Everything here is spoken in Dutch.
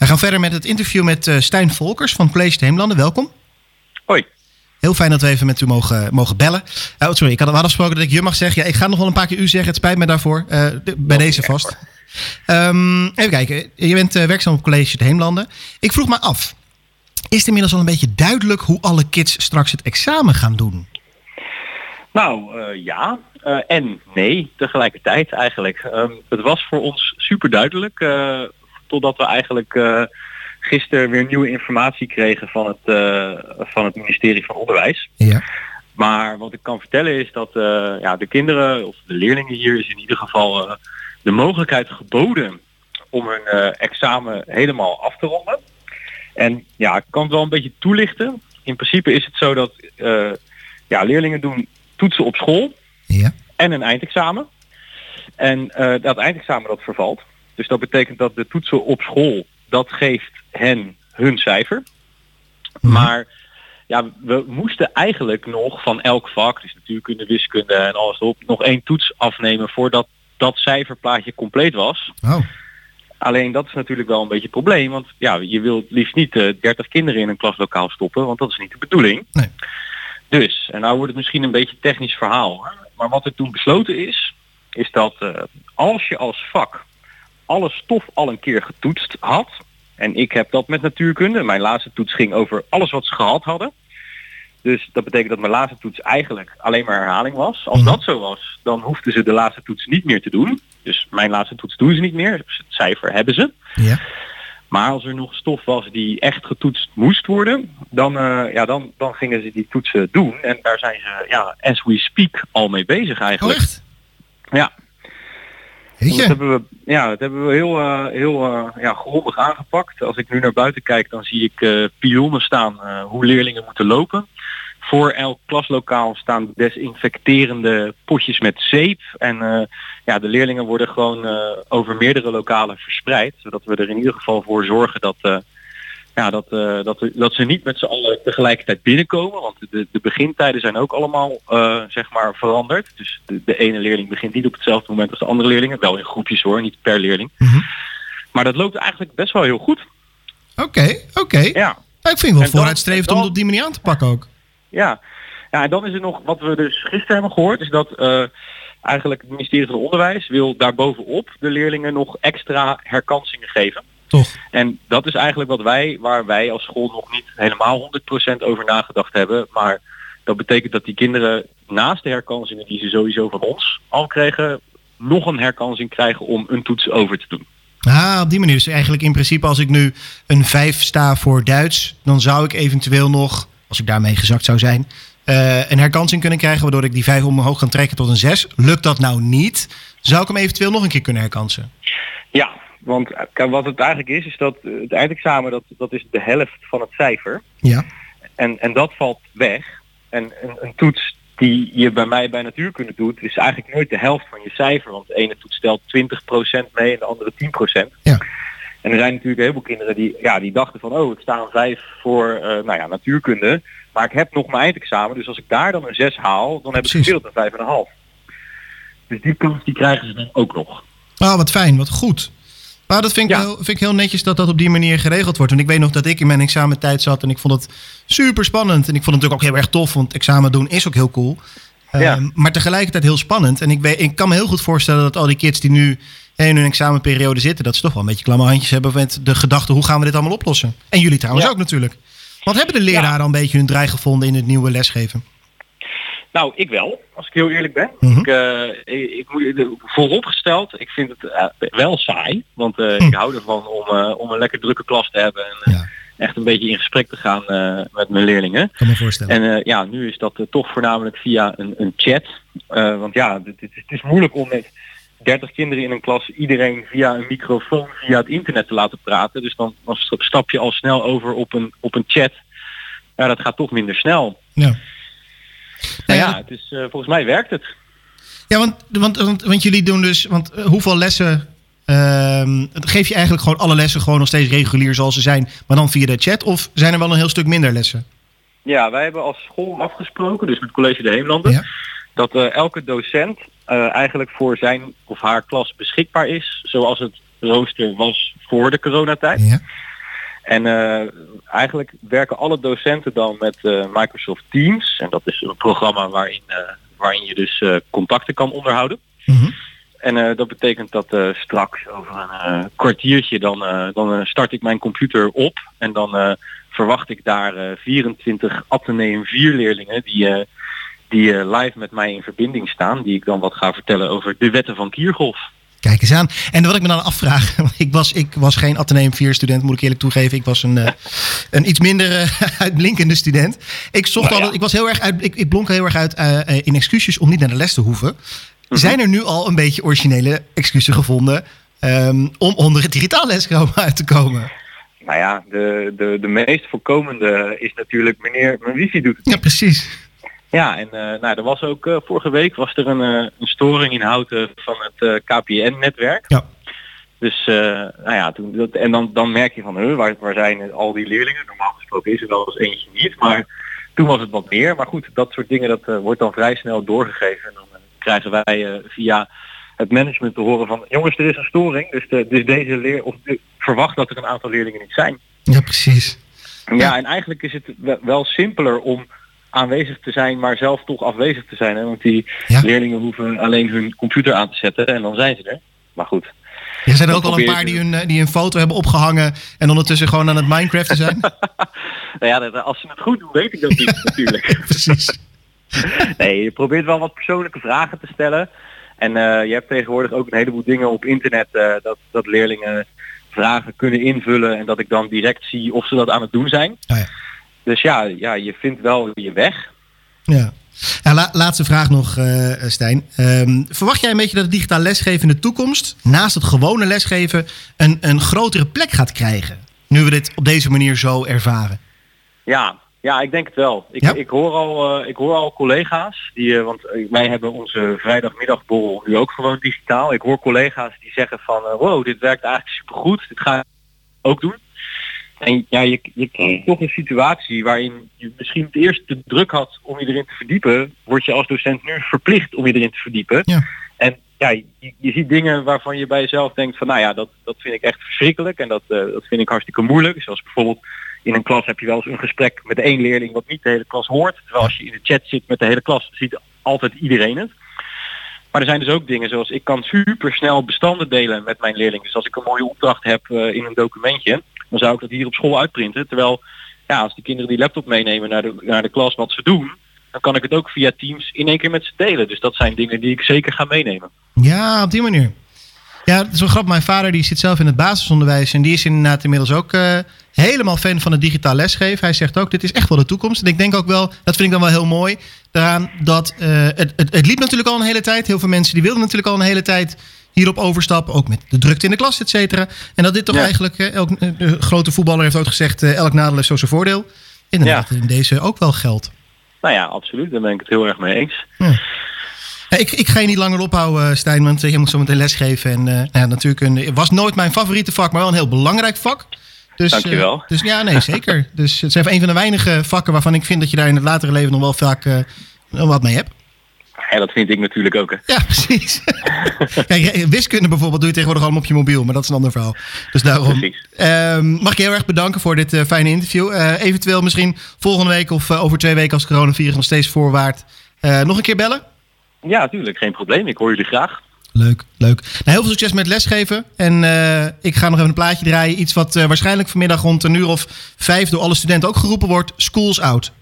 We gaan verder met het interview met uh, Stijn Volkers van College de Heemlanden. Welkom. Hoi. Heel fijn dat we even met u mogen, mogen bellen. Uh, sorry, ik had, we afgesproken dat ik je mag zeggen. Ja, ik ga nog wel een paar keer u zeggen. Het spijt me daarvoor. Uh, de, bij oh, deze vast. Um, even kijken. Je bent werkzaam op College de Heemlanden. Ik vroeg me af. Is het inmiddels al een beetje duidelijk hoe alle kids straks het examen gaan doen? Nou, ja. en nee, tegelijkertijd eigenlijk. Um, het was voor ons super duidelijk totdat we eigenlijk uh, gisteren weer nieuwe informatie kregen van het, uh, van het ministerie van Onderwijs. Ja. Maar wat ik kan vertellen is dat uh, ja, de kinderen of de leerlingen hier is in ieder geval de mogelijkheid geboden om hun examen helemaal af te ronden. En ja, ik kan het wel een beetje toelichten. In principe is het zo dat ja, leerlingen doen toetsen op school ja. en een eindexamen. En dat eindexamen dat vervalt. Dus dat betekent dat de toetsen op school, dat geeft hen hun cijfer. Mhm. Maar ja, we moesten eigenlijk nog van elk vak, dus natuurkunde, wiskunde en alles op, nog één toets afnemen voordat dat cijferplaatje compleet was. Oh. Alleen dat is natuurlijk wel een beetje het probleem, want ja, je wilt liefst niet uh, eh, 30 kinderen in een klaslokaal stoppen, want dat is niet de bedoeling. Nee. Dus, en nou wordt het misschien een beetje technisch verhaal, maar wat er toen besloten is, is dat uh, als je als vak alle stof al een keer getoetst had. En ik heb dat met natuurkunde. Mijn laatste toets ging over alles wat ze gehad hadden. Dus dat betekent dat mijn laatste toets eigenlijk alleen maar herhaling was. Als mhm. dat zo was, dan hoefden ze de laatste toets niet meer te doen. Dus mijn laatste toets doen ze niet meer. Dus het cijfer hebben ze. Ja. Maar als er nog stof was die echt getoetst moest worden, dan, uh, ja, dan, dan gingen ze die toetsen doen. En daar zijn ze, ja, as we speak, al mee bezig eigenlijk. Oh, dat hebben we, ja, dat hebben we heel, uh, heel uh, ja, grondig aangepakt. Als ik nu naar buiten kijk, dan zie ik uh, pionnen staan hoe leerlingen moeten lopen. Voor elk klaslokaal staan desinfecterende potjes met zeep. En ja, de leerlingen worden gewoon over meerdere lokalen verspreid. Zodat we er in ieder geval voor zorgen dat ja, dat, uh, dat, dat ze niet met z'n allen tegelijkertijd binnenkomen. Want de, de begintijden zijn ook allemaal uh, zeg maar veranderd. Dus de, de, ene leerling begint niet op hetzelfde moment als de andere leerlingen. Wel in groepjes hoor, niet per leerling. Mm -hmm. Maar dat loopt eigenlijk best wel heel goed. Oké, okay, oké. Okay. Ja. Ik vind het wel vooruitstrevend om het op die manier aan te pakken ook. Ja. ja, en dan is er nog wat we dus gisteren hebben gehoord. Is dat uh, eigenlijk het ministerie van Onderwijs wil daarbovenop de leerlingen nog extra herkansingen geven. Toch. En dat is eigenlijk wat wij, waar wij als school nog niet helemaal 100% over nagedacht hebben. Maar dat betekent dat die kinderen naast de herkansingen die ze sowieso van ons al kregen, nog een herkansing krijgen om een toets over te doen. Ah, op die manier. Dus eigenlijk in principe als ik nu een 5 sta voor Duits, dan zou ik eventueel nog, als ik daarmee gezakt zou zijn, uh, een herkansing kunnen krijgen, waardoor ik die 5 omhoog kan trekken tot een 6. Lukt dat nou niet, zou ik hem eventueel nog een keer kunnen herkansen? Ja, want wat het eigenlijk is, is dat het eindexamen dat, dat is de helft van het cijfer. Ja. En, en dat valt weg. En een, een toets die je bij mij bij natuurkunde doet, is eigenlijk nooit de helft van je cijfer. Want de ene toets stelt 20% mee en de andere 10%. Ja. En er zijn natuurlijk heel veel kinderen die, ja, die dachten van, oh, ik sta een 5 voor uh, nou ja, natuurkunde. Maar ik heb nog mijn eindexamen, dus als ik daar dan een 6 haal, dan heb ik gemiddeld een 5,5. Dus die kans die krijgen ze dan ook nog. Ah, wat fijn, wat goed. Maar dat vind ik, heel, vind ik heel netjes dat dat op die manier geregeld wordt. Want ik weet nog dat ik in mijn examentijd zat en ik vond het super spannend. En ik vond het natuurlijk ook heel erg tof, want examen doen is ook heel cool. Ja. Um, maar tegelijkertijd heel spannend. En ik, weet, ik kan me heel goed voorstellen dat al die kids die nu in hun examenperiode zitten, dat ze toch wel een beetje klamme handjes hebben met de gedachte hoe gaan we dit allemaal oplossen. En jullie trouwens ja. ook natuurlijk. Wat hebben de leraren ja. een beetje hun draai gevonden in het nieuwe lesgeven? Nou, ik wel, als ik heel eerlijk ben. Mhm. Ik, uh, ik, ik vooropgesteld, ik vind het uh, wel saai. Want uh, ik hou ervan om, om een lekker drukke klas te hebben. En Ja. echt een beetje in gesprek te gaan met mijn leerlingen. Kan me voorstellen. En ja, nu is dat toch voornamelijk via een, een chat. want ja, het, het, is moeilijk om met 30 kinderen in een klas iedereen via een microfoon via het internet te laten praten. Dus dan, dan stap je al snel over op een, op een chat. Ja, dat gaat toch minder snel. Ja. Nou ja, het is, uh, volgens mij werkt het. Ja, want, want, want, want jullie doen dus, want uh, hoeveel lessen uh, geef je eigenlijk gewoon alle lessen gewoon nog steeds regulier zoals ze zijn, maar dan via de chat? Of zijn er wel een heel stuk minder lessen? Ja, wij hebben als school afgesproken, dus met College de Heemlanden, ja. dat uh, elke docent uh, eigenlijk voor zijn of haar klas beschikbaar is, zoals het rooster was voor de coronatijd. Ja. En eigenlijk werken alle docenten dan met Microsoft Teams. En dat is een programma waarin, waarin je dus contacten kan onderhouden. Mhm. En dat betekent dat straks over een kwartiertje dan, dan start ik mijn computer op. En dan verwacht ik daar 24 Atheneum 4 leerlingen die die live met mij in verbinding staan. Die ik dan wat ga vertellen over de wetten van Kiergolf. Kijk eens aan. En wat ik me dan afvraag, ik was, ik was geen Atheneum 4 student, moet ik eerlijk toegeven. Ik was een, uh, een iets minder uh, uitblinkende student. Ik zocht nou, al, ik was heel erg uit, ik, ik blonk heel erg uit in excuses om niet naar de les te hoeven. Mhm. Zijn er nu al een beetje originele excuses gevonden um, om onder het digitaal lesgroep uit te komen? Nou ja, de, de, de meest voorkomende is natuurlijk meneer, mijn wifi doet het Ja, precies. Ja, en uh, nou, er was ook uh, vorige week was er een, uh, een storing in houten van het KPN-netwerk. Ja. Dus nou ja, toen, dat, en dan, dan merk je van, huh, waar, waar zijn al die leerlingen? Normaal gesproken is er wel eens eentje niet, maar toen was het wat meer. Maar goed, dat soort dingen dat wordt dan vrij snel doorgegeven. En dan krijgen wij via het management te horen van, jongens, er is een storing, dus, de, dus deze leer of de, verwacht dat er een aantal leerlingen niet zijn. Ja, precies. Ja, ja, en eigenlijk is het wel simpeler om aanwezig te zijn, maar zelf toch afwezig te zijn. Hè? Want die leerlingen hoeven alleen hun computer aan te zetten en dan zijn ze er. Maar goed. Ja, zijn er ook al een paar die hun, eh, die een foto hebben opgehangen en ondertussen gewoon aan het Minecraften zijn? nou ja, als ze het goed doen, weet ik dat niet natuurlijk. Precies. nee, je probeert wel wat persoonlijke vragen te stellen. En uh, je hebt tegenwoordig ook een heleboel dingen op internet uh, dat, dat leerlingen vragen kunnen invullen en dat ik dan direct zie of ze dat aan het doen zijn. Oh ja. Dus ja, ja, je vindt wel je weg. Ja. Ja, laatste vraag nog, uh, Stijn. Um, verwacht jij een beetje dat het digitaal lesgeven in de toekomst, naast het gewone lesgeven, een, een grotere plek gaat krijgen? Nu we dit op deze manier zo ervaren. Ja, ja ik denk het wel. Ik, ik, hoor, al, uh, ik hoor al collega's, die, uh, want wij hebben onze vrijdagmiddagborrel nu ook gewoon digitaal. Ik hoor collega's die zeggen van, wow, dit werkt eigenlijk supergoed, dit ga ik ook doen. En ja, je, je krijgt toch een situatie waarin je misschien het eerst de druk had om je erin te verdiepen, word je als docent nu verplicht om je erin te verdiepen. Ja. En ja, je, je, ziet dingen waarvan je bij jezelf denkt van nou ja, dat, dat vind ik echt verschrikkelijk en dat, uh, dat vind ik hartstikke moeilijk. Zoals bijvoorbeeld in een klas heb je wel eens een gesprek met één leerling wat niet de hele klas hoort. Terwijl als je in de chat zit met de hele klas, ziet altijd iedereen het. Maar er zijn dus ook dingen zoals ik kan super snel bestanden delen met mijn leerlingen. Dus als ik een mooie opdracht heb uh, in een documentje, dan zou ik dat hier op school uitprinten. Terwijl ja, als die kinderen die laptop meenemen naar de, naar de klas wat ze doen, dan kan ik het ook via Teams in één keer met ze delen. Dus dat zijn dingen die ik zeker ga meenemen. Ja, op die manier. Ja, het is wel grappig. Mijn vader die zit zelf in het basisonderwijs en die is inderdaad inmiddels ook uh, helemaal fan van het digitaal lesgeven. Hij zegt ook, dit is echt wel de toekomst. En ik denk ook wel, dat vind ik dan wel heel mooi, daaraan dat uh, het, het, het liep natuurlijk al een hele tijd. Heel veel mensen die wilden natuurlijk al een hele tijd hierop overstappen. Ook met de drukte in de klas, et cetera. En dat dit toch eigenlijk, elk, de grote voetballer heeft ook gezegd, uh, elk nadeel heeft zo zijn voordeel. Inderdaad, ja. in deze ook wel geldt. Nou ja, absoluut. Daar ben ik het heel erg mee eens. Ja. Ik, ik, ga je niet langer ophouden, Stijn, want je moet zo meteen lesgeven. En uh, nou ja, natuurlijk een, was nooit mijn favoriete vak, maar wel een heel belangrijk vak. Dus, Dankjewel. Uh, dus ja, nee, zeker. dus het is even een van de weinige vakken waarvan ik vind dat je daar in het latere leven nog wel vaak uh, wat mee hebt. Ja, dat vind ik natuurlijk ook. Hè. Ja, precies. Kijk, wiskunde bijvoorbeeld doe je tegenwoordig allemaal op je mobiel, maar dat is een ander verhaal. Dus daarom uh, mag ik je heel erg bedanken voor dit uh, fijne interview. Uh, eventueel misschien volgende week of over twee weken als coronavirus nog steeds voorwaart. nog een keer bellen? Ja, natuurlijk. Geen probleem. Ik hoor jullie graag. Leuk, leuk. Nou, heel veel succes met lesgeven. En ik ga nog even een plaatje draaien. Iets wat waarschijnlijk vanmiddag rond een uur of vijf door alle studenten ook geroepen wordt. Schools out.